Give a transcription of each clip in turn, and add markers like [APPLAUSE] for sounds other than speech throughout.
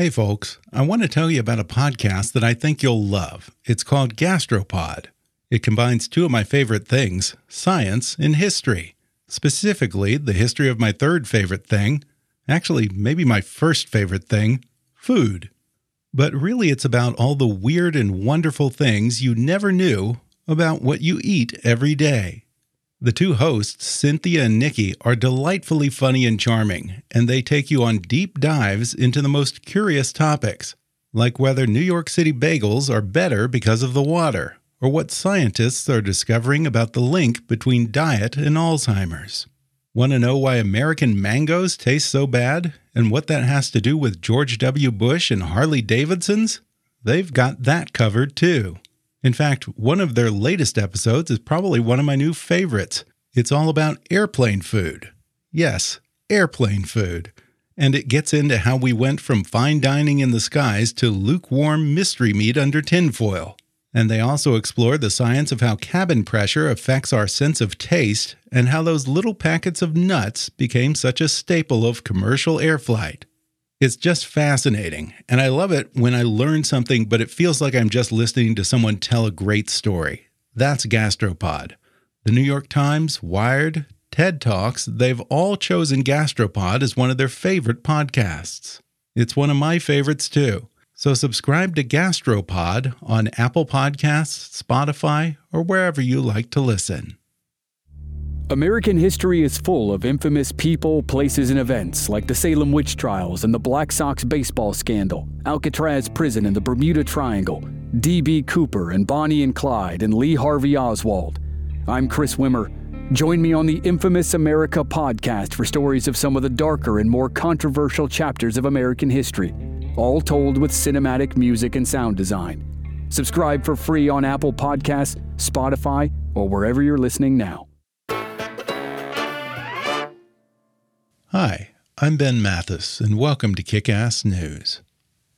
Hey, folks, I want to tell you about a podcast that I think you'll love. It's called Gastropod. It combines two of my favorite things science and history. Specifically, the history of my third favorite thing, actually, maybe my first favorite thing food. But really, it's about all the weird and wonderful things you never knew about what you eat every day. The two hosts, Cynthia and Nikki, are delightfully funny and charming, and they take you on deep dives into the most curious topics, like whether New York City bagels are better because of the water, or what scientists are discovering about the link between diet and Alzheimer's. Want to know why American mangoes taste so bad, and what that has to do with George W. Bush and Harley Davidsons? They've got that covered too. In fact, one of their latest episodes is probably one of my new favorites. It's all about airplane food. Yes, airplane food. And it gets into how we went from fine dining in the skies to lukewarm mystery meat under tinfoil. And they also explore the science of how cabin pressure affects our sense of taste and how those little packets of nuts became such a staple of commercial air flight. It's just fascinating, and I love it when I learn something, but it feels like I'm just listening to someone tell a great story. That's Gastropod. The New York Times, Wired, TED Talks, they've all chosen Gastropod as one of their favorite podcasts. It's one of my favorites too. So subscribe to Gastropod on Apple Podcasts, Spotify, or wherever you like to listen. American history is full of infamous people, places, and events like the Salem witch trials and the Black Sox baseball scandal, Alcatraz prison and the Bermuda Triangle, D.B. Cooper and Bonnie and Clyde, and Lee Harvey Oswald. I'm Chris Wimmer. Join me on the Infamous America podcast for stories of some of the darker and more controversial chapters of American history, all told with cinematic music and sound design. Subscribe for free on Apple Podcasts, Spotify, or wherever you're listening now. Hi, I'm Ben Mathis, and welcome to Kickass News.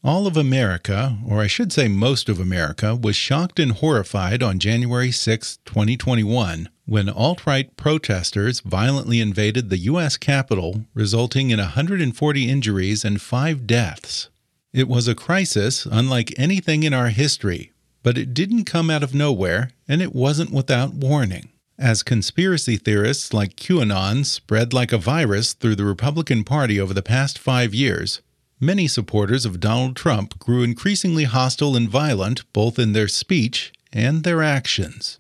All of America, or I should say most of America, was shocked and horrified on January 6, 2021, when alt right protesters violently invaded the U.S. Capitol, resulting in 140 injuries and five deaths. It was a crisis unlike anything in our history, but it didn't come out of nowhere, and it wasn't without warning. As conspiracy theorists like QAnon spread like a virus through the Republican Party over the past five years, many supporters of Donald Trump grew increasingly hostile and violent both in their speech and their actions.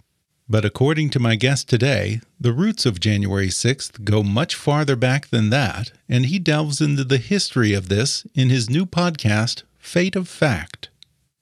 But according to my guest today, the roots of January 6th go much farther back than that, and he delves into the history of this in his new podcast, Fate of Fact.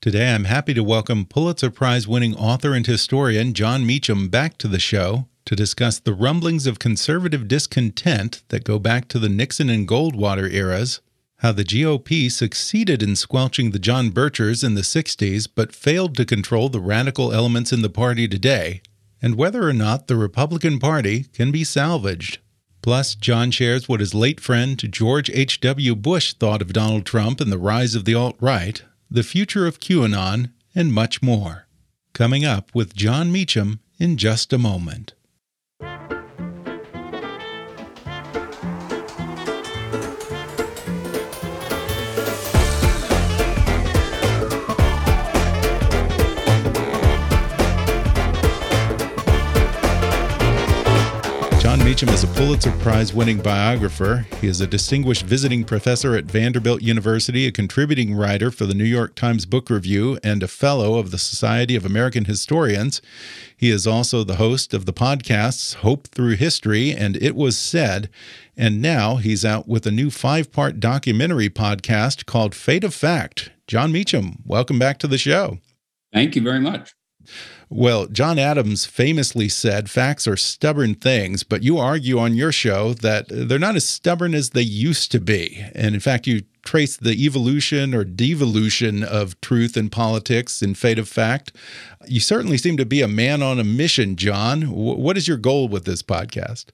Today, I'm happy to welcome Pulitzer Prize winning author and historian Jon Meacham back to the show to discuss the rumblings of conservative discontent that go back to the Nixon and Goldwater eras, how the GOP succeeded in squelching the John Birchers in the 60s but failed to control the radical elements in the party today, and whether or not the Republican Party can be salvaged. Plus, Jon shares what his late friend George H.W. Bush thought of Donald Trump and the rise of the alt right, the future of QAnon, and much more. Coming up with Jon Meacham in just a moment. Meacham is a Pulitzer Prize winning biographer. He is a distinguished visiting professor at Vanderbilt University, a contributing writer for the New York Times Book Review, and a fellow of the Society of American Historians. He is also the host of the podcasts Hope Through History and It Was Said. And now he's out with a new five part documentary podcast called Fate of Fact. Jon Meacham, welcome back to the show. Thank you very much. Well, John Adams famously said facts are stubborn things, but you argue on your show that they're not as stubborn as they used to be. And in fact, you trace the evolution or devolution of truth in politics in Fate of Fact. You certainly seem to be a man on a mission, Jon. What is your goal with this podcast?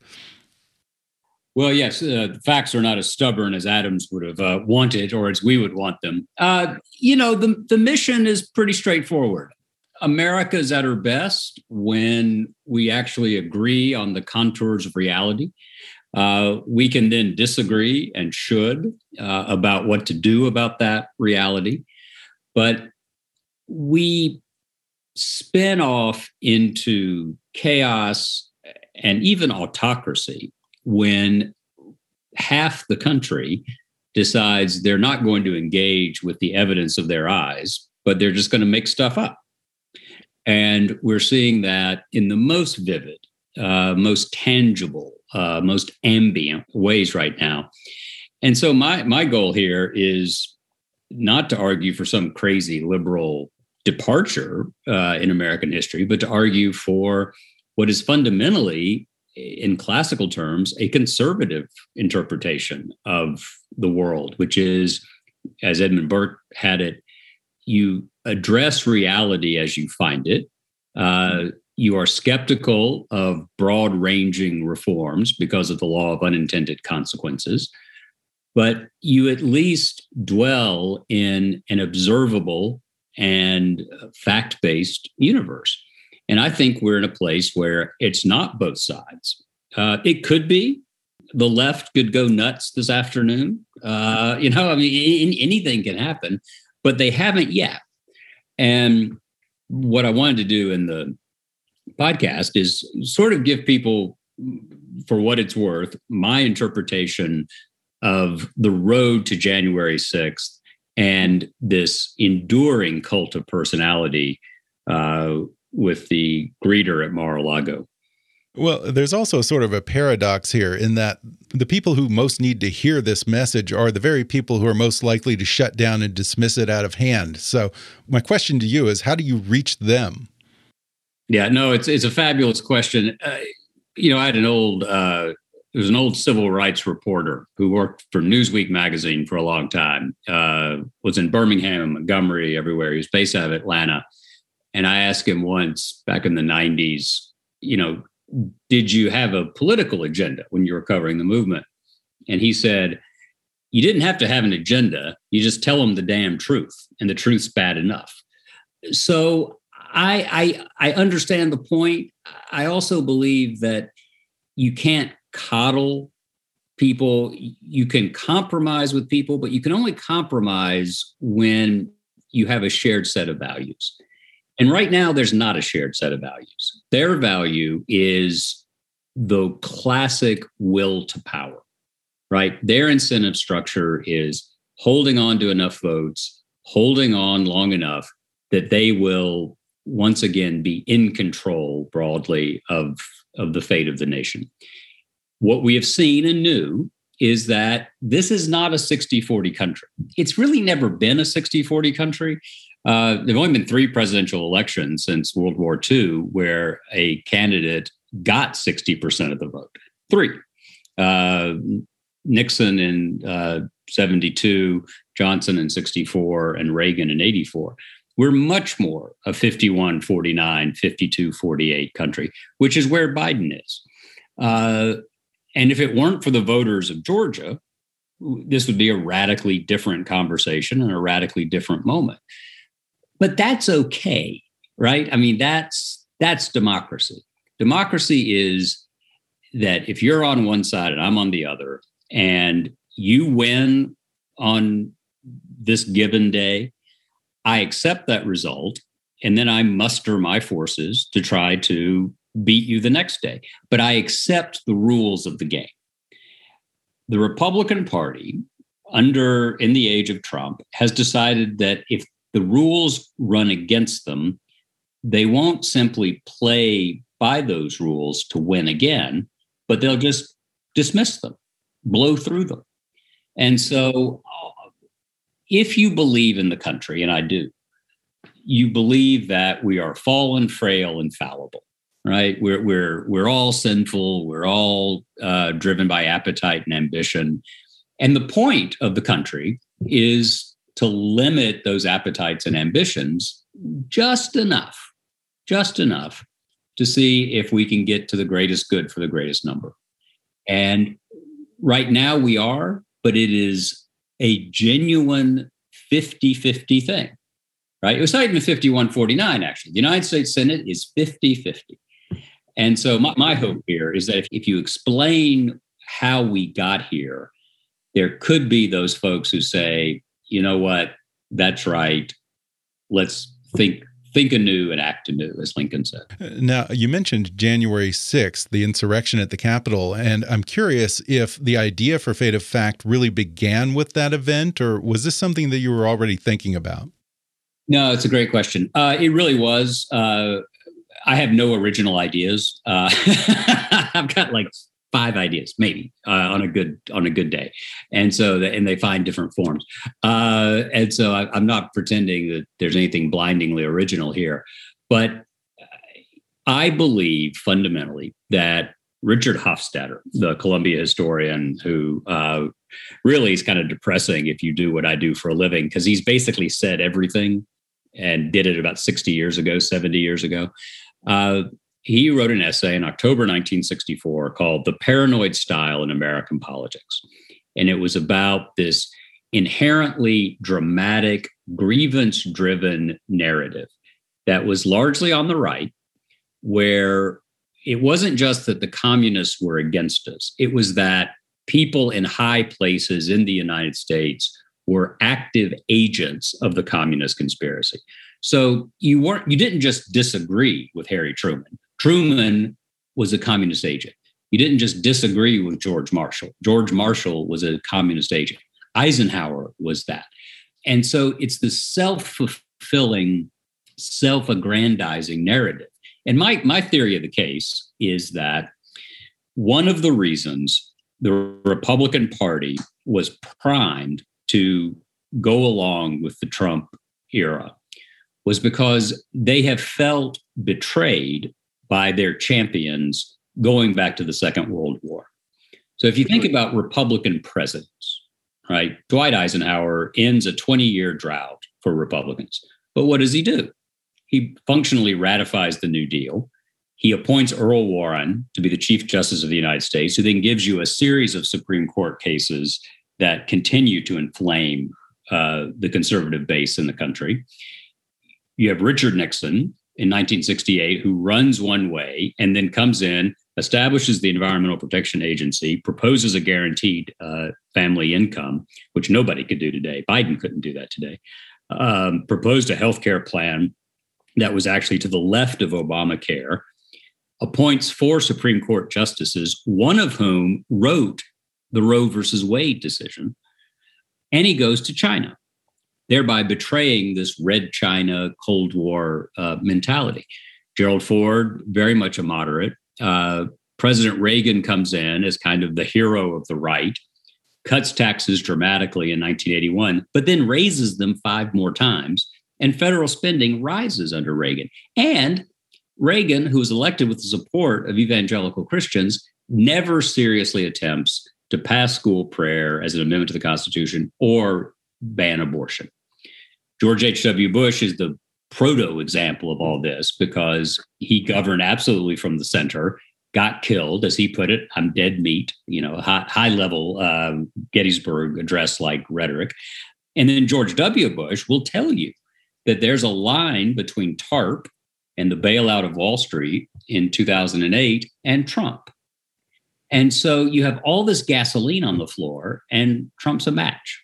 Well, yes, uh, facts are not as stubborn as Adams would have uh, wanted or as we would want them. Uh, you know, the, the mission is pretty straightforward. America is at her best when we actually agree on the contours of reality. Uh, we can then disagree and should uh, about what to do about that reality. But we spin off into chaos and even autocracy when half the country decides they're not going to engage with the evidence of their eyes, but they're just going to make stuff up. And we're seeing that in the most vivid, uh, most tangible, uh, most ambient ways right now. And so my my goal here is not to argue for some crazy liberal departure uh, in American history, but to argue for what is fundamentally, in classical terms, a conservative interpretation of the world, which is, as Edmund Burke had it, you address reality as you find it. Uh, you are skeptical of broad ranging reforms because of the law of unintended consequences, but you at least dwell in an observable and fact based universe. And I think we're in a place where it's not both sides. Uh, it could be. The left could go nuts this afternoon. Uh, you know, I mean, anything can happen, but they haven't yet. And what I wanted to do in the podcast is sort of give people, for what it's worth, my interpretation of the road to January 6th and this enduring cult of personality uh, with the greeter at Mar a Lago. Well, there's also sort of a paradox here in that the people who most need to hear this message are the very people who are most likely to shut down and dismiss it out of hand. So, my question to you is how do you reach them? Yeah, no, it's it's a fabulous question. Uh, you know, I had an old uh, there was an old civil rights reporter who worked for Newsweek magazine for a long time. Uh, was in Birmingham, Montgomery, everywhere. He was based out of Atlanta, and I asked him once back in the '90s, you know, did you have a political agenda when you were covering the movement? And he said, you didn't have to have an agenda. You just tell them the damn truth, and the truth's bad enough. So I, I, I understand the point. I also believe that you can't coddle people. You can compromise with people, but you can only compromise when you have a shared set of values. And right now, there's not a shared set of values. Their value is the classic will to power, right? Their incentive structure is holding on to enough votes, holding on long enough that they will once again be in control broadly of, of the fate of the nation. What we have seen and knew is that this is not a 60 40 country. It's really never been a 60 40 country. Uh, there have only been three presidential elections since World War II where a candidate got 60% of the vote. Three. Uh, Nixon in uh, 72, Johnson in 64, and Reagan in 84. We're much more a 51 49, 52 48 country, which is where Biden is. Uh, and if it weren't for the voters of Georgia, this would be a radically different conversation and a radically different moment but that's okay right i mean that's that's democracy democracy is that if you're on one side and i'm on the other and you win on this given day i accept that result and then i muster my forces to try to beat you the next day. But I accept the rules of the game. The Republican Party, under in the age of Trump, has decided that if the rules run against them, they won't simply play by those rules to win again, but they'll just dismiss them, blow through them. And so, if you believe in the country, and I do, you believe that we are fallen, frail, and fallible, right? We're we're we're all sinful. We're all uh, driven by appetite and ambition. And the point of the country is to limit those appetites and ambitions just enough, just enough to see if we can get to the greatest good for the greatest number. And right now we are, but it is a genuine 50 50 thing, right? It was not even 51 49, actually. The United States Senate is 50 50. And so my, my hope here is that if, if you explain how we got here, there could be those folks who say, you know what, that's right. Let's think think anew and act anew, as Lincoln said. Now, you mentioned January 6th, the insurrection at the Capitol, and I'm curious if the idea for Fate of Fact really began with that event, or was this something that you were already thinking about? No, it's a great question. Uh, it really was. Uh, I have no original ideas. Uh, [LAUGHS] I've got like five ideas maybe uh, on a good on a good day. And so the, and they find different forms. Uh, and so I, am not pretending that there's anything blindingly original here but i believe fundamentally that richard hofstadter the columbia historian who uh, really is kind of depressing if you do what i do for a living because he's basically said everything and did it about 60 years ago 70 years ago. Uh, he wrote an essay in October 1964 called The Paranoid Style in American Politics. And it was about this inherently dramatic, grievance driven narrative that was largely on the right, where it wasn't just that the communists were against us, it was that people in high places in the United States were active agents of the communist conspiracy. So you weren't you didn't just disagree with Harry Truman. Truman was a communist agent. He didn't just disagree with George Marshall. George Marshall was a communist agent. Eisenhower was that. And so it's the self fulfilling, self aggrandizing narrative. And my, my theory of the case is that one of the reasons the Republican Party was primed to go along with the Trump era was because they have felt betrayed by their champions going back to the Second World War. So if you think about Republican presidents, right, Dwight Eisenhower ends a 20 year drought for Republicans. But what does he do? He functionally ratifies the New Deal. He appoints Earl Warren to be the Chief Justice of the United States, who then gives you a series of Supreme Court cases that continue to inflame uh, the conservative base in the country. You have Richard Nixon, in 1968 who runs one way and then comes in, establishes the Environmental Protection Agency, proposes a guaranteed uh, family income, which nobody could do today. Biden couldn't do that today. Um, proposed a health care plan that was actually to the left of Obamacare, appoints four Supreme Court justices, one of whom wrote the Roe versus Wade decision, and he goes to China thereby betraying this red China Cold War uh, mentality. Gerald Ford, very much a moderate. Uh, President Reagan comes in as kind of the hero of the right, cuts taxes dramatically in 1981, but then raises them five more times. And federal spending rises under Reagan. And Reagan, who was elected with the support of evangelical Christians, never seriously attempts to pass school prayer as an amendment to the Constitution or ban abortion. George H.W. Bush is the proto example of all this because he governed absolutely from the center, got killed, as he put it, I'm dead meat, you know, high, high level um, Gettysburg address like rhetoric. And then George W. Bush will tell you that there's a line between TARP and the bailout of Wall Street in 2008 and Trump. And so you have all this gasoline on the floor, and Trump's a match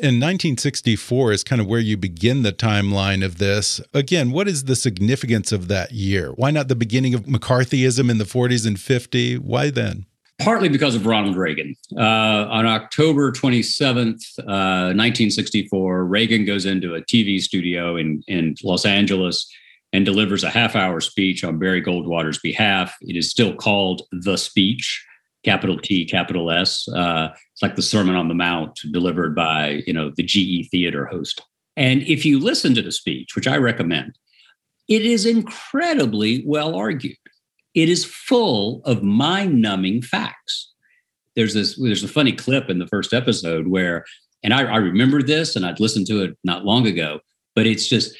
In 1964 is kind of where you begin the timeline of this. Again, what is the significance of that year? Why not the beginning of McCarthyism in the 40s and 50? Why then? Partly because of Ronald Reagan. Uh, on October 27th, uh, 1964, Reagan goes into a TV studio in, in Los Angeles and delivers a half hour speech on Barry Goldwater's behalf. It is still called The Speech capital T, capital S. Uh, it's like the Sermon on the Mount delivered by, you know, the GE theater host. And if you listen to the speech, which I recommend, it is incredibly well argued. It is full of mind-numbing facts. There's this, there's a funny clip in the first episode where, and I, I remember this and I'd listened to it not long ago, but it's just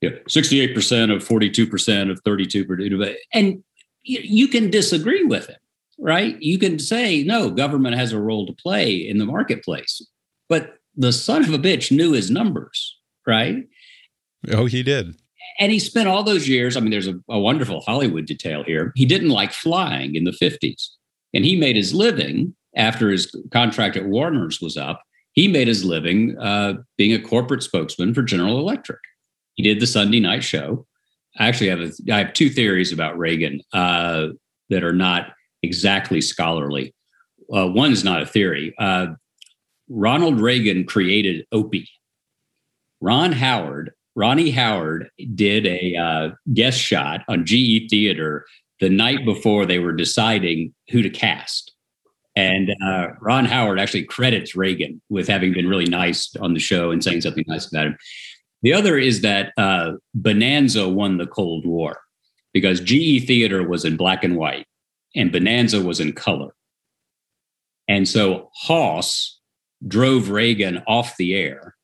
you know, 68% of 42% of 32%. And you can disagree with it right? You can say, no, government has a role to play in the marketplace. But the son of a bitch knew his numbers, right? Oh, he did. And he spent all those years. I mean, there's a, a wonderful Hollywood detail here. He didn't like flying in the 50s. And he made his living after his contract at Warner's was up. He made his living uh, being a corporate spokesman for General Electric. He did the Sunday night show. I actually have a, I have two theories about Reagan uh, that are not exactly scholarly. Uh, one is not a theory. Uh, Ronald Reagan created Opie. Ron Howard, Ronnie Howard, did a uh, guest shot on GE Theater the night before they were deciding who to cast. And uh, Ron Howard actually credits Reagan with having been really nice on the show and saying something nice about him. The other is that uh, Bonanza won the Cold War because GE Theater was in black and white and Bonanza was in color. And so Hoss drove Reagan off the air,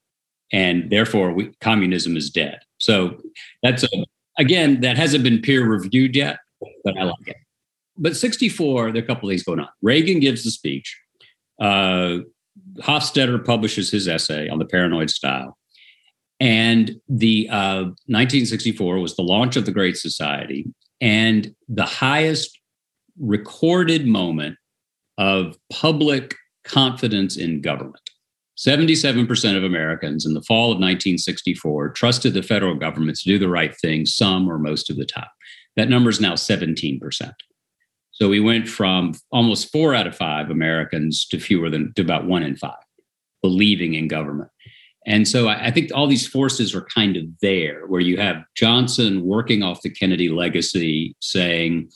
and therefore we, communism is dead. So that's a, again, that hasn't been peer reviewed yet, but I like it. But 64, there are a couple of things going on. Reagan gives the speech. Uh, Hofstadter publishes his essay on the paranoid style. And the uh, 1964 was the launch of the Great Society and the highest recorded moment of public confidence in government. 77% of Americans in the fall of 1964 trusted the federal government to do the right thing some or most of the time. That number is now 17%. So we went from almost four out of five Americans to fewer than to about one in five believing in government. And so I, I think all these forces are kind of there where you have Johnson working off the Kennedy legacy saying,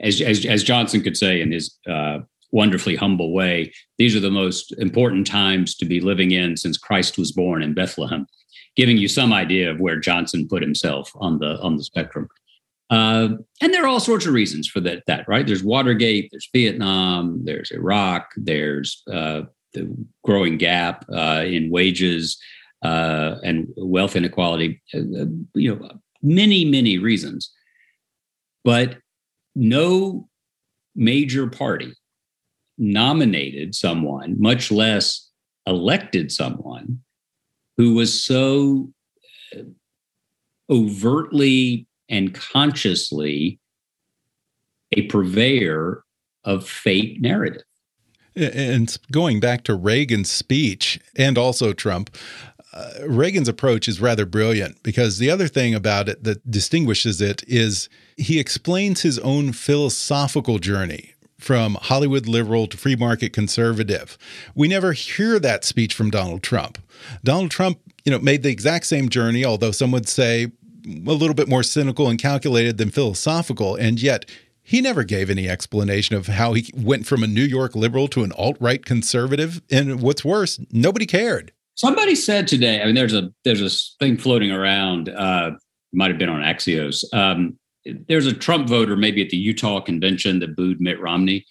as, as, as Johnson could say in his uh, wonderfully humble way, these are the most important times to be living in since Christ was born in Bethlehem, giving you some idea of where Johnson put himself on the on the spectrum. Uh, and there are all sorts of reasons for that, that, right? There's Watergate, there's Vietnam, there's Iraq, there's uh, the growing gap uh, in wages uh, and wealth inequality, uh, you know, many, many reasons. But no major party nominated someone, much less elected someone who was so uh, overtly and consciously a purveyor of fake narrative. And going back to Reagan's speech and also Trump, uh, Reagan's approach is rather brilliant because the other thing about it that distinguishes it is he explains his own philosophical journey from Hollywood liberal to free market conservative. We never hear that speech from Donald Trump. Donald Trump, you know, made the exact same journey, although some would say a little bit more cynical and calculated than philosophical, and yet he never gave any explanation of how he went from a New York liberal to an alt-right conservative, and what's worse, nobody cared. Somebody said today, I mean, there's a there's a thing floating around, uh, might have been on Axios. Um, there's a Trump voter, maybe at the Utah convention, that booed Mitt Romney.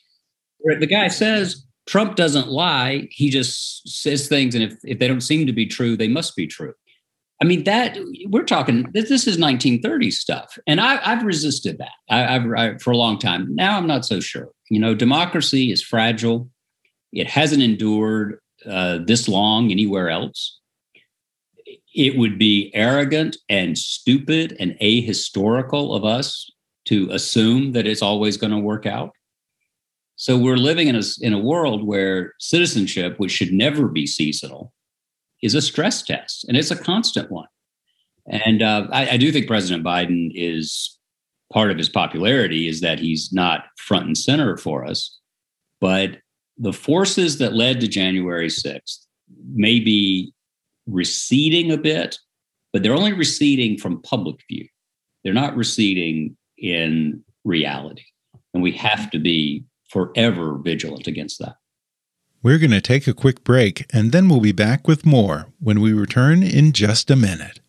The guy says Trump doesn't lie; he just says things, and if if they don't seem to be true, they must be true. I mean, that we're talking. This, this is 1930s stuff, and I, have resisted that I, I've I, for a long time. Now I'm not so sure. You know, democracy is fragile. It hasn't endured uh, this long anywhere else. It would be arrogant and stupid and ahistorical of us to assume that it's always going to work out. So we're living in a, in a world where citizenship, which should never be seasonal, is a stress test, and it's a constant one. And uh, I, I do think President Biden is part of his popularity is that he's not front and center for us. But the forces that led to January 6th may be receding a bit, but they're only receding from public view. They're not receding in reality. And we have to be forever vigilant against that. We're going to take a quick break and then we'll be back with more when we return in just a minute.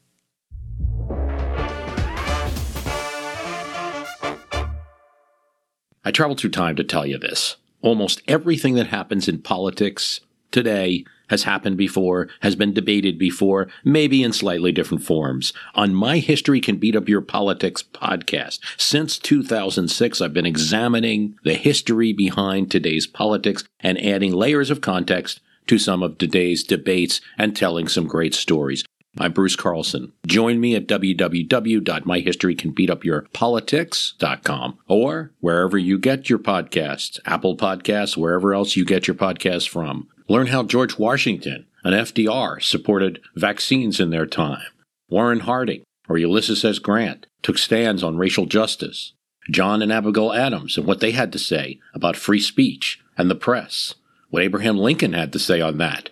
I traveled through time to tell you this. Almost everything that happens in politics today has happened before, has been debated before, maybe in slightly different forms. On My History Can Beat Up Your Politics podcast, since 2006, I've been examining the history behind today's politics and adding layers of context to some of today's debates and telling some great stories. I'm Bruce Carlson. Join me at www.myhistorycanbeatupyourpolitics.com or wherever you get your podcasts, Apple Podcasts, wherever else you get your podcasts from. Learn how George Washington and FDR supported vaccines in their time. Warren Harding or Ulysses S. Grant took stands on racial justice. John and Abigail Adams and what they had to say about free speech and the press. What Abraham Lincoln had to say on that.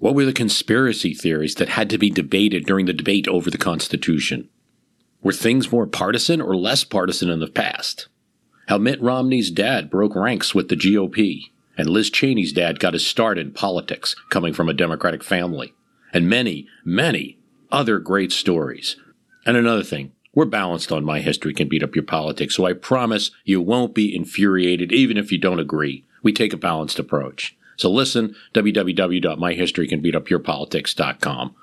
What were the conspiracy theories that had to be debated during the debate over the Constitution? Were things more partisan or less partisan in the past? How Mitt Romney's dad broke ranks with the GOP and Liz Cheney's dad got his start in politics, coming from a Democratic family. And many, many other great stories. And another thing, we're balanced on My History Can Beat Up Your Politics, so I promise you won't be infuriated even if you don't agree. We take a balanced approach. So listen, www.myhistorycanbeatupyourpolitics.com.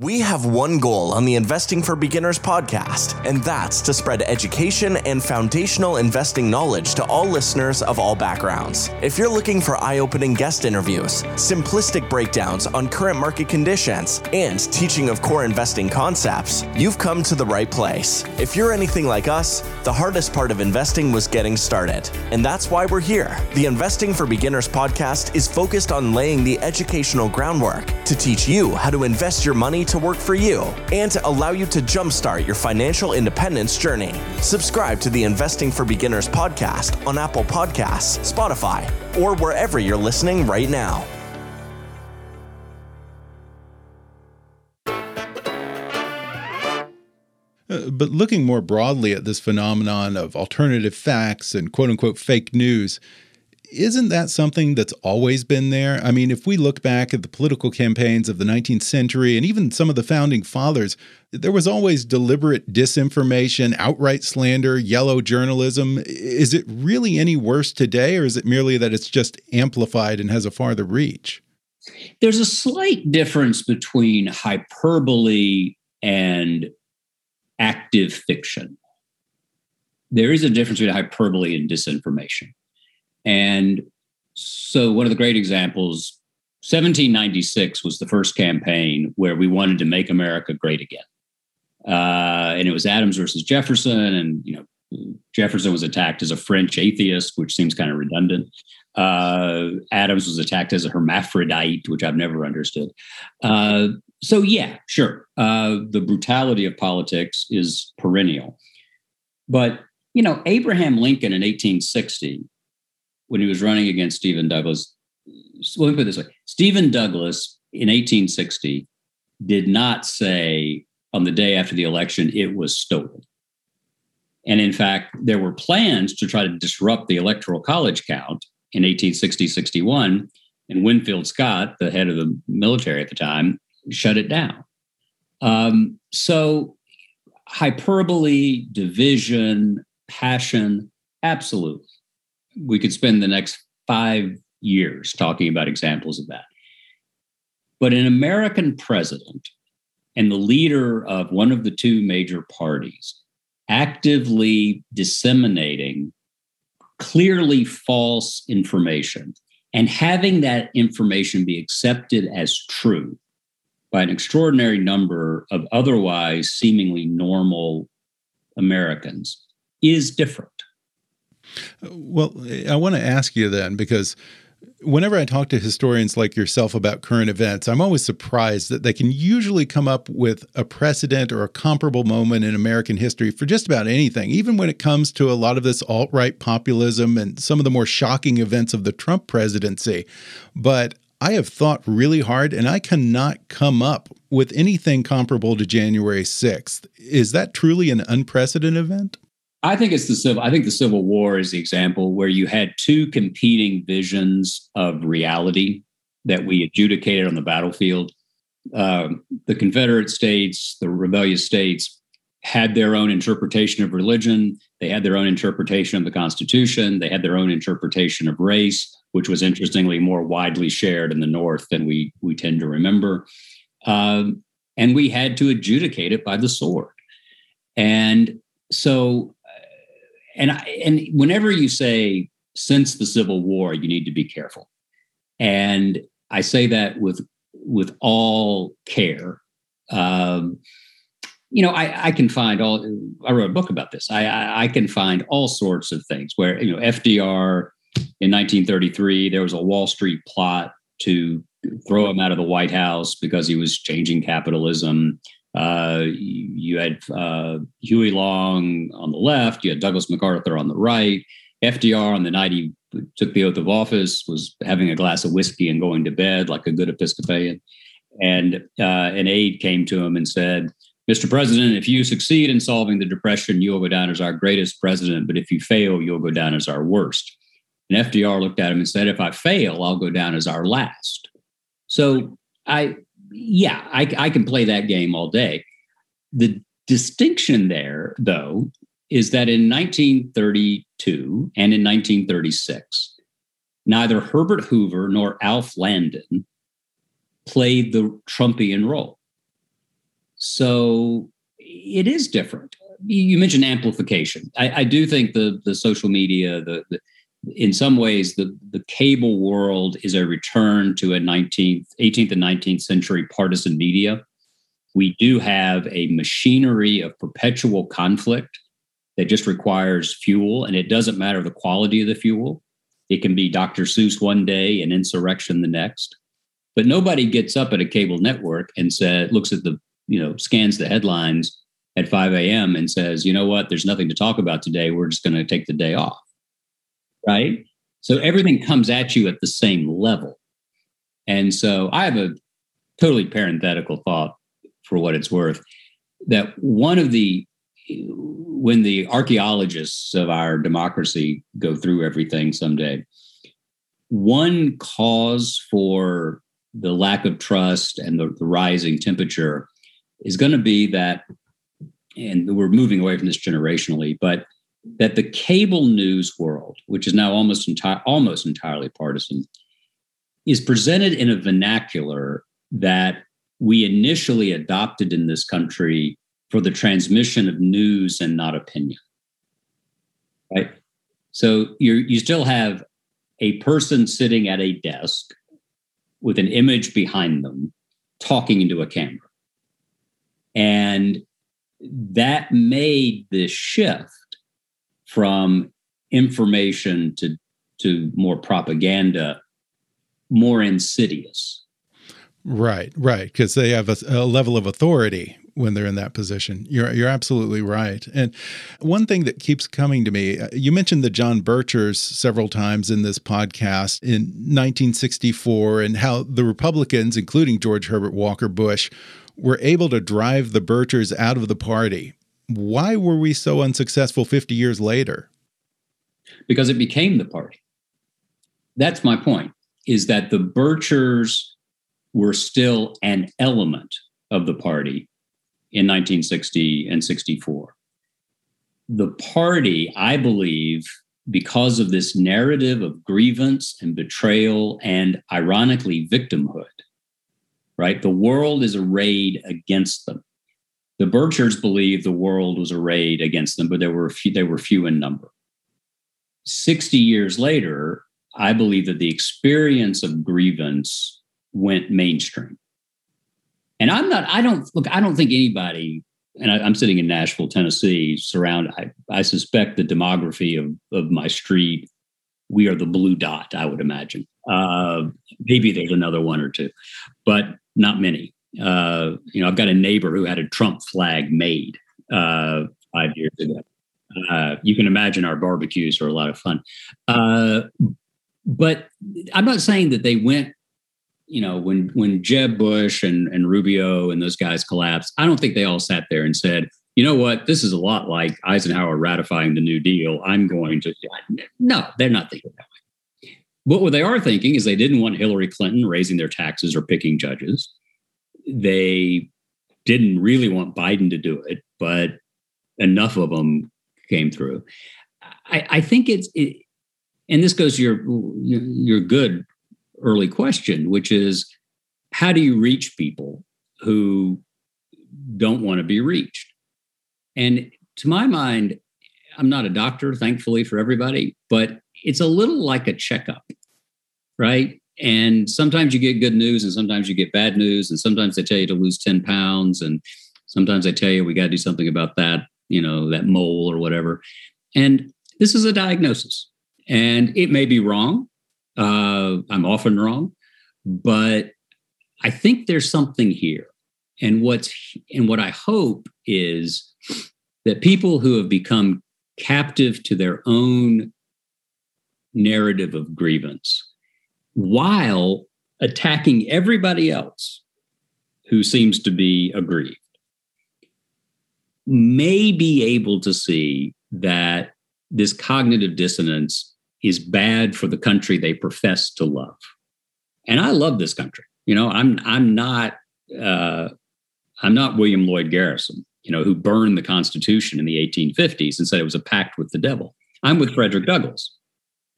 We have one goal on the Investing for Beginners podcast, and that's to spread education and foundational investing knowledge to all listeners of all backgrounds. If you're looking for eye opening guest interviews, simplistic breakdowns on current market conditions, and teaching of core investing concepts, you've come to the right place. If you're anything like us, the hardest part of investing was getting started, and that's why we're here. The Investing for Beginners podcast is focused on laying the educational groundwork to teach you how to invest your money to work for you and to allow you to jumpstart your financial independence journey. Subscribe to the Investing for Beginners podcast on Apple Podcasts, Spotify, or wherever you're listening right now. Uh, but looking more broadly at this phenomenon of alternative facts and quote unquote fake news, isn't that something that's always been there? I mean, if we look back at the political campaigns of the 19th century and even some of the founding fathers, there was always deliberate disinformation, outright slander, yellow journalism. Is it really any worse today, or is it merely that it's just amplified and has a farther reach? There's a slight difference between hyperbole and active fiction. There is a difference between hyperbole and disinformation. And so, one of the great examples, 1796 was the first campaign where we wanted to make America great again. Uh, and it was Adams versus Jefferson. And, you know, Jefferson was attacked as a French atheist, which seems kind of redundant. Uh, Adams was attacked as a hermaphrodite, which I've never understood. Uh, so, yeah, sure. Uh, the brutality of politics is perennial. But, you know, Abraham Lincoln in 1860 when he was running against Stephen Douglas. Let me put it this way Stephen Douglas in 1860 did not say on the day after the election it was stolen. And in fact, there were plans to try to disrupt the electoral college count in 1860 61. And Winfield Scott, the head of the military at the time, shut it down. Um, so, hyperbole, division, passion, absolutely we could spend the next five years talking about examples of that. But an American president and the leader of one of the two major parties actively disseminating clearly false information and having that information be accepted as true by an extraordinary number of otherwise seemingly normal Americans is different. Well, I want to ask you then because whenever I talk to historians like yourself about current events, I'm always surprised that they can usually come up with a precedent or a comparable moment in American history for just about anything, even when it comes to a lot of this alt right populism and some of the more shocking events of the Trump presidency. But I have thought really hard and I cannot come up with anything comparable to January 6th. Is that truly an unprecedented event? I think it's the civil. I think the Civil War is the example where you had two competing visions of reality that we adjudicated on the battlefield. Um, the Confederate states, the rebellious states, had their own interpretation of religion. They had their own interpretation of the Constitution. They had their own interpretation of race, which was interestingly more widely shared in the North than we we tend to remember. Um, and we had to adjudicate it by the sword. And so and I, and whenever you say since the Civil War, you need to be careful, and I say that with with all care. Um, you know, I, I, can find all. I wrote a book about this. I, I, I can find all sorts of things where you know FDR in 1933 there was a Wall Street plot to throw him out of the White House because he was changing capitalism. Uh, you had uh, Huey Long on the left, you had Douglas MacArthur on the right. FDR, on the night he took the oath of office, was having a glass of whiskey and going to bed like a good Episcopalian. And uh, an aide came to him and said, Mr. President, if you succeed in solving the Depression, you'll go down as our greatest president. But if you fail, you'll go down as our worst. And FDR looked at him and said, If I fail, I'll go down as our last. So I yeah, I, I can play that game all day. The distinction there, though, is that in 1932 and in 1936, neither Herbert Hoover nor Alf Landon played the Trumpian role. So it is different. You mentioned amplification. I, I do think the the social media, the, the in some ways, the, the cable world is a return to a 19th, 18th and 19th century partisan media. We do have a machinery of perpetual conflict that just requires fuel, and it doesn't matter the quality of the fuel. It can be Dr. Seuss one day and insurrection the next. But nobody gets up at a cable network and says, looks at the, you know, scans the headlines at 5 a.m. and says, you know what, there's nothing to talk about today. We're just going to take the day off right? So everything comes at you at the same level. And so I have a totally parenthetical thought for what it's worth that one of the when the archaeologists of our democracy go through everything someday, one cause for the lack of trust and the, the rising temperature is going to be that, and we're moving away from this generationally, but that the cable news world, which is now almost entire, almost entirely partisan, is presented in a vernacular that we initially adopted in this country for the transmission of news and not opinion. Right? So you you still have a person sitting at a desk with an image behind them talking into a camera. And that made this shift from information to to more propaganda more insidious. Right right because they have a, a, level of authority when they're in that position. You're you're absolutely right. And one thing that keeps coming to me uh, you mentioned the John Birchers several times in this podcast in 1964 and how the Republicans including George Herbert Walker Bush were able to drive the Birchers out of the party why were we so unsuccessful 50 years later? Because it became the party. That's my point, is that the Birchers were still an element of the party in 1960 and 64. The party, I believe, because of this narrative of grievance and betrayal and ironically victimhood, right? The world is arrayed against them. The Birchers believed the world was arrayed against them, but there were few, they were few in number. 60 years later, I believe that the experience of grievance went mainstream. And I'm not, I don't look, I don't think anybody, and I, am sitting in Nashville, Tennessee, surrounded, I, I suspect the demography of, of my street, we are the blue dot, I would imagine. Uh, maybe there's another one or two, but not many. Uh, you know, I've got a neighbor who had a Trump flag made uh, five years ago. Uh, you can imagine our barbecues are a lot of fun. Uh, but I'm not saying that they went, you know, when when Jeb Bush and, and Rubio and those guys collapsed, I don't think they all sat there and said, you know what, this is a lot like Eisenhower ratifying the New Deal. I'm going to no, they're not thinking that way. But what they are thinking is they didn't want Hillary Clinton raising their taxes or picking judges. They didn't really want Biden to do it, but enough of them came through. I, I think it's, it, and this goes to your your good early question, which is how do you reach people who don't want to be reached? And to my mind, I'm not a doctor, thankfully for everybody, but it's a little like a checkup, right? And sometimes you get good news and sometimes you get bad news. And sometimes they tell you to lose 10 pounds. And sometimes they tell you we got to do something about that, you know, that mole or whatever. And this is a diagnosis. And it may be wrong. Uh, I'm often wrong, but I think there's something here. And what's and what I hope is that people who have become captive to their own narrative of grievance while attacking everybody else who seems to be aggrieved may be able to see that this cognitive dissonance is bad for the country they profess to love. And I love this country. You know, I'm I'm not uh, I'm not William Lloyd Garrison, you know, who burned the Constitution in the 1850s and said it was a pact with the devil. I'm with Frederick Douglass,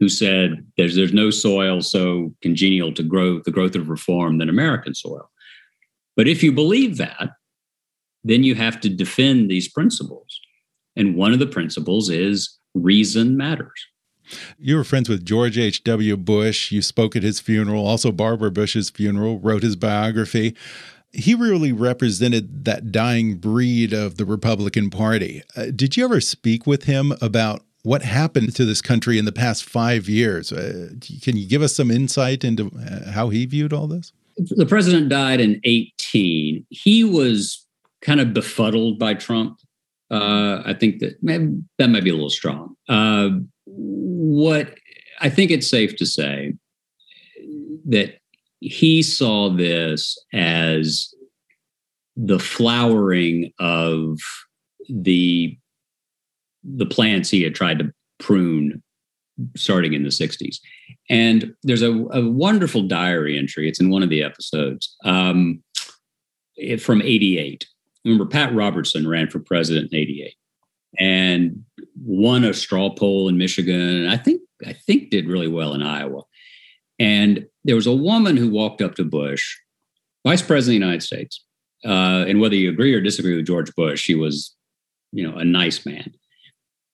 who said there's there's no soil so congenial to grow the growth of reform than American soil. But if you believe that, then you have to defend these principles. And one of the principles is reason matters. You were friends with George H.W. Bush. You spoke at his funeral, also Barbara Bush's funeral, wrote his biography. He really represented that dying breed of the Republican Party. Uh, did you ever speak with him about what happened to this country in the past five years? Uh, can you give us some insight into uh, how he viewed all this? The president died in 18. He was kind of befuddled by Trump. Uh, I think that that might be a little strong. Uh, what I think it's safe to say that he saw this as the flowering of the the plants he had tried to prune starting in the 60s and there's a, a wonderful diary entry it's in one of the episodes um, it, from 88 remember pat robertson ran for president in 88 and won a straw poll in Michigan. And I think I think did really well in Iowa. And there was a woman who walked up to Bush, Vice President of the United States. Uh, and whether you agree or disagree with George Bush, he was, you know, a nice man.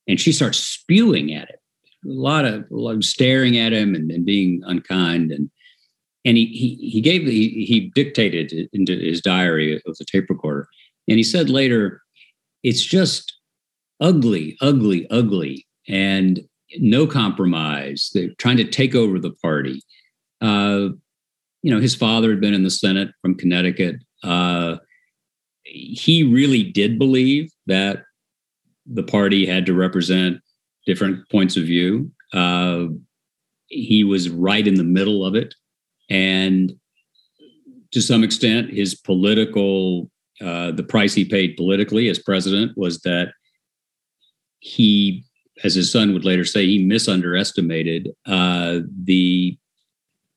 And she starts spewing at him, a lot of, of staring at him and, and being unkind. And and he he he gave he, he dictated into his diary with a tape recorder. And he said later, it's just ugly, ugly, ugly, and no compromise. They're trying to take over the party. Uh, you know, his father had been in the Senate from Connecticut. Uh, he really did believe that the party had to represent different points of view. Uh, he was right in the middle of it. And to some extent, his political, uh, the price he paid politically as president was that he, as his son would later say, he misunderestimated uh, the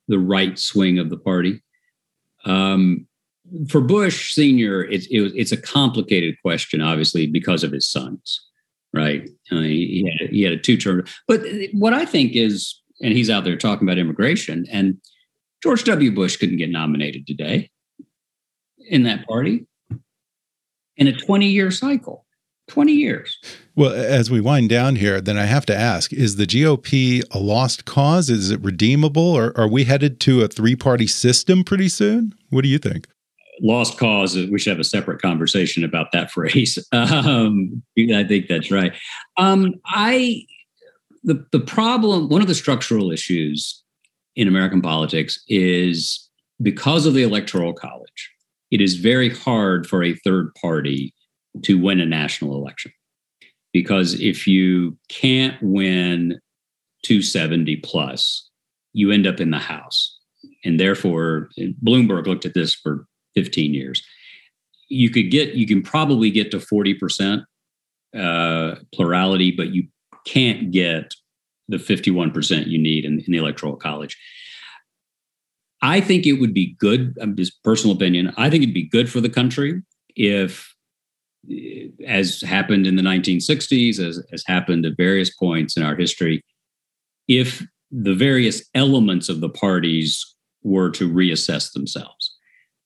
the right swing of the party. Um, for Bush Senior, it's it, it's a complicated question, obviously, because of his sons, right? Uh, he, he, had, he had a two term. But what I think is, and he's out there talking about immigration, and George W. Bush couldn't get nominated today in that party in a 20 year cycle. 20 years. Well, as we wind down here, then I have to ask is the GOP a lost cause? Is it redeemable? Or are we headed to a three party system pretty soon? What do you think? Lost cause, we should have a separate conversation about that [LAUGHS] phrase. Um, I think that's right. Um, I, the, the problem, one of the structural issues in American politics is because of the Electoral College, it is very hard for a third party to win a national election. Because if you can't win 270 plus, you end up in the House. And therefore, Bloomberg looked at this for 15 years. You could get, you can probably get to 40% uh, plurality, but you can't get the 51% you need in, in the Electoral College. I think it would be good, just personal opinion, I think it'd be good for the country if, as happened in the 1960s, as has happened at various points in our history, if the various elements of the parties were to reassess themselves.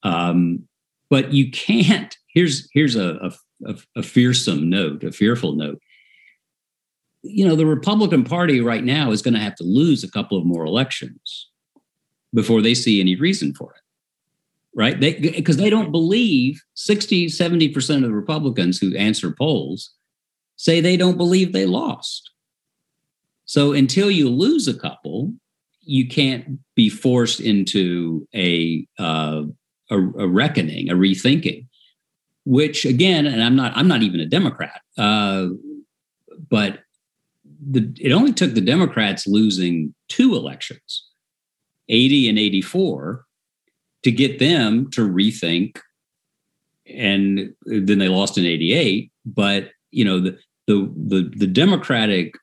Um, but you can't, here's, here's a, a, a fearsome note, a fearful note you know, the Republican Party right now is going to have to lose a couple of more elections before they see any reason for it. Right? They because they don't believe 60, 70% of the Republicans who answer polls say they don't believe they lost. So until you lose a couple, you can't be forced into a uh, a, a, reckoning, a rethinking. Which again, and I'm not I'm not even a Democrat, uh, but the, it only took the Democrats losing two elections, 80 and 84, to get them to rethink. And then they lost in 88. But, you know, the, the, the, the Democratic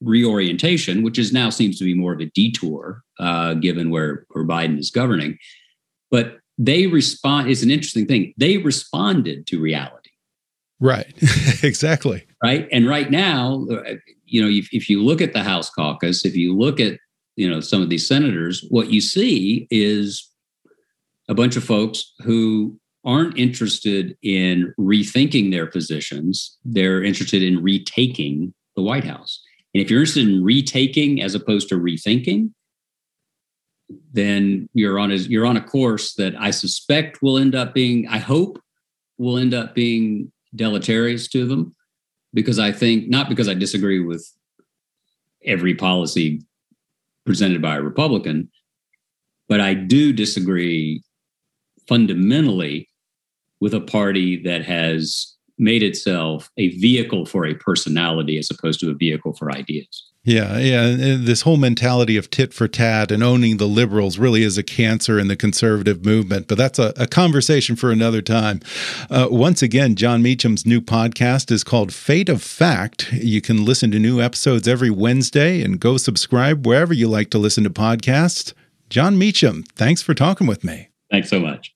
reorientation, which is now seems to be more of a detour, uh, given where, where Biden is governing. But they respond, it's an interesting thing. They responded to reality. Right. [LAUGHS] exactly. Right. And right now, you know, if, if you look at the House caucus, if you look at, you know, some of these senators, what you see is a bunch of folks who aren't interested in rethinking their positions. They're interested in retaking the White House. And if you're interested in retaking as opposed to rethinking, then you're on a you're on a course that I suspect will end up being, I hope, will end up being deleterious to them because I think not because I disagree with every policy presented by a Republican, but I do disagree fundamentally with a party that has made itself a vehicle for a personality as opposed to a vehicle for ideas. Yeah, yeah. This whole mentality of tit for tat and owning the liberals really is a cancer in the conservative movement, but that's a, a conversation for another time. Uh, once again, Jon Meacham's new podcast is called Fate of Fact. You can listen to new episodes every Wednesday and go subscribe wherever you like to listen to podcasts. Jon Meacham, thanks for talking with me. Thanks so much.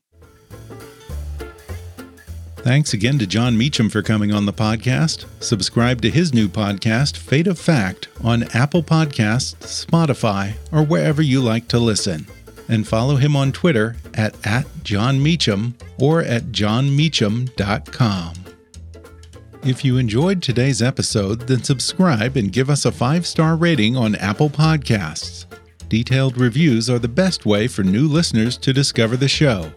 Thanks again to Jon Meacham for coming on the podcast. Subscribe to his new podcast, Fate of Fact, on Apple Podcasts, Spotify, or wherever you like to listen. And follow him on Twitter at, at Jon Meacham or at jonmeacham.com. If you enjoyed today's episode, then subscribe and give us a five star rating on Apple Podcasts. Detailed reviews are the best way for new listeners to discover the show.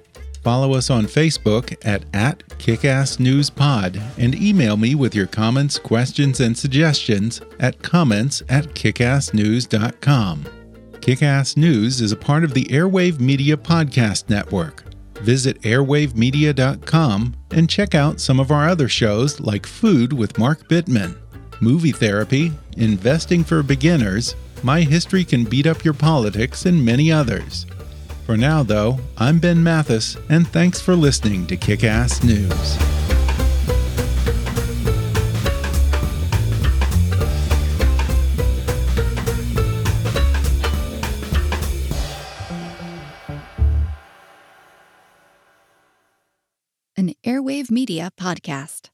Follow us on Facebook at, at KickassNewsPod and email me with your comments, questions, and suggestions at comments at kickassnews.com. Kickass News is a part of the Airwave Media Podcast Network. Visit airwavemedia.com and check out some of our other shows like Food with Mark Bittman, Movie Therapy, Investing for Beginners, My History Can Beat Up Your Politics, and many others. For now, though, I'm Ben Mathis, and thanks for listening to Kickass News. An Airwave Media Podcast.